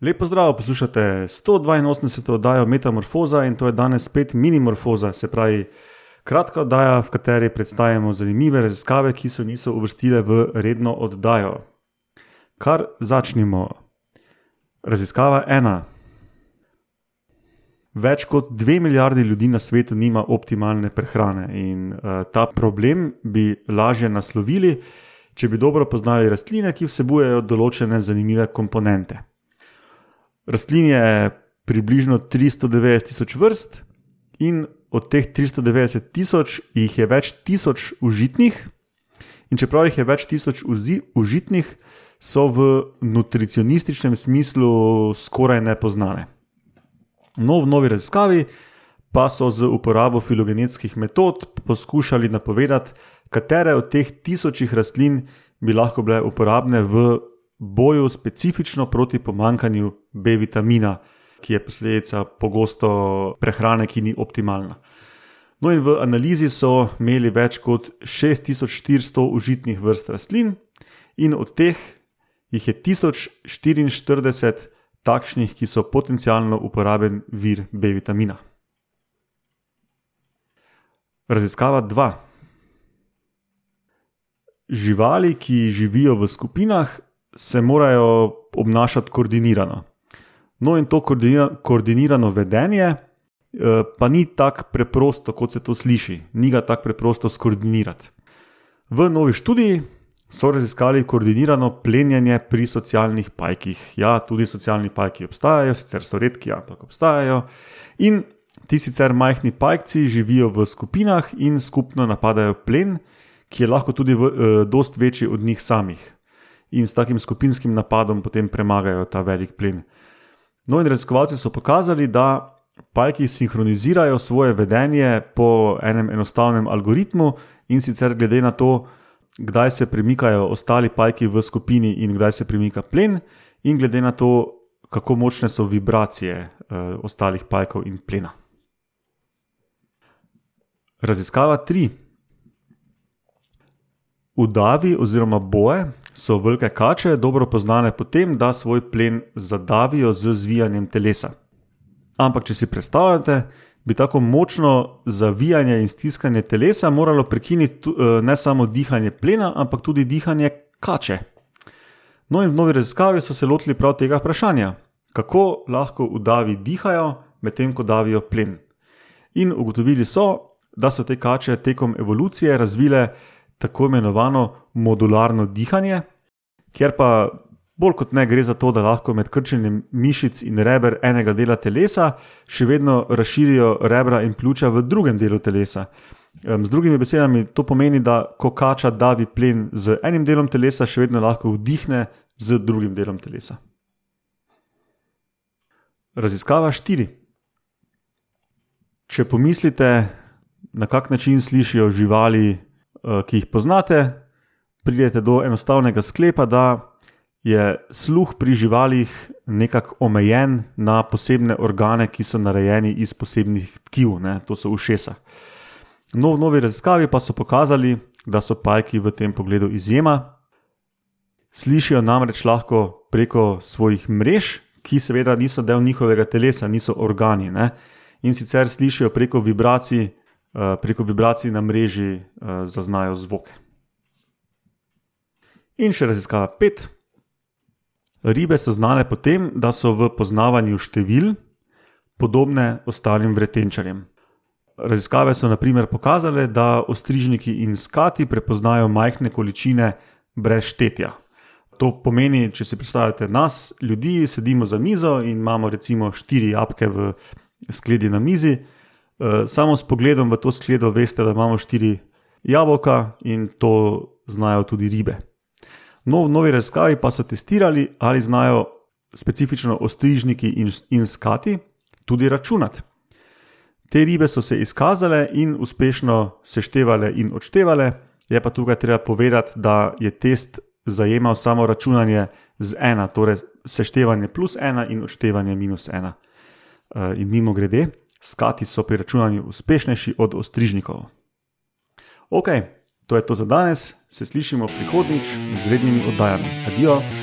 Lepo zdrav, poslušate 182. oddajo Metamorfoza in to je danes spet minimorfoza, se pravi kratka oddaja, v kateri predstavljamo zanimive raziskave, ki se niso uvrstile v redno oddajo. Kar začnimo. Raziskava ena. Več kot dve milijardi ljudi na svetu nima optimalne prehrane in uh, ta problem bi lažje naslovili, če bi dobro poznali rastline, ki vsebujejo določene zanimive komponente. Rastlin je približno 390 tisoč vrst, in od teh 390 tisoč jih je več tisoč užitnih, in čeprav jih je več tisoč užitnih, so v nutricionističnem smislu skoraj nepoznane. No, v novi raziskavi pa so z uporabo filogenetskih metod poskušali napovedati, katere od teh tisočih rastlin bi lahko bile uporabne v boju specifično proti pomankanju B vitamina, ki je posledica pogosto prehrane, ki ni optimalna. No, in v analizi so imeli več kot 6400 užitnih vrst rastlin, in od teh jih je 1044 takšnih, ki so potencialno uporaben vir B vitamina. Raziskava 2. Živali, ki živijo v skupinah, se morajo obnašati koordinirano. No, in to koordinirano vedenje eh, pa ni tako preprosto, kot se to sliši, ni ga tako preprosto skoordinirati. V novi študiji so raziskali koordinirano plenjenje pri socialnih pajkih. Ja, tudi socialni pajki obstajajo, sicer so redki, ampak obstajajo. In ti sicer majhni pajci živijo v skupinah in skupno napadajo plen, ki je lahko tudi v, eh, dost večji od njih samih in s takim skupinskim napadom potem premagajo ta velik plen. No, in raziskovalci so pokazali, da pajki sinhronizirajo svoje vedenje po enem enostavnem algoritmu in sicer glede na to, kdaj se premikajo ostali pajki v skupini in kdaj se premika plen, in glede na to, kako močne so vibracije uh, ostalih pajkov in plena. Raziskava 3. Udavi oziroma boje so velike kače dobro poznane po tem, da svoj plen zadavijo z zvijanjem telesa. Ampak, če si predstavljate, bi tako močno zavijanje in stiskanje telesa moralo prekiniti eh, ne samo dihanje plena, ampak tudi dihanje kače. No, in v novi raziskavi so se lotili prav tega vprašanja, kako lahko udavi dihajo, medtem ko davijo plen. In ugotovili so, da so te kače tekom evolucije razvile tako imenovano modularno dihanje, kjer pa bolj kot ne gre za to, da lahko med krčenjem mišic in reber enega dela telesa še vedno razširijo rebra in pljuča v drugem delu telesa. Z drugimi besedami, to pomeni, da ko kača davi plen z enim delom telesa, še vedno lahko vdihne z drugim delom telesa. Raziskava 4. Če pomislite, na kak način slišijo živali, ki jih poznate, pridete do enostavnega sklepa, da je sluh pri živalih nekako omejen na posebne organe, ki so narejeni iz posebnih tkiv, ne? to so ušesa. No, v novi raziskavi pa so pokazali, da so pajki v tem pogledu izjema. Slišijo namreč lahko preko svojih mrež, ki seveda niso del njihovega telesa, niso organi. Ne? In sicer slišijo preko vibracij Eh, preko vibracij na mreži uh, zaznajo zvoke. In še raziskava pet. Ribe so znane po tem, da so v poznavanju števil podobne ostalim vretenčarjem. Raziskave so naprimer pokazale, da ostrižniki in skati prepoznajo majhne količine brez štetja. To pomeni, če si predstavljate nas, ljudi, sedimo za mizo in imamo recimo štiri jabke v skledi na mizi, samo s pogledom v to skledo veste, da imamo štiri jabolka in to znajo tudi ribe. No, v novi raziskavi pa so testirali, ali znajo specifično ostrižniki in, in skati tudi računati. Te ribe so se izkazale in uspešno seštevale in odštevale, je pa tukaj treba povedati, da je test zajemal samo računanje z ena, torej seštevanje plus ena in odštevanje minus ena. Uh, in mimo grede, skati so pri računanju uspešnejši od ostrižnikov. Ok, to je to za danes, se slišimo prihodnjič z rednimi oddajami. Adijo!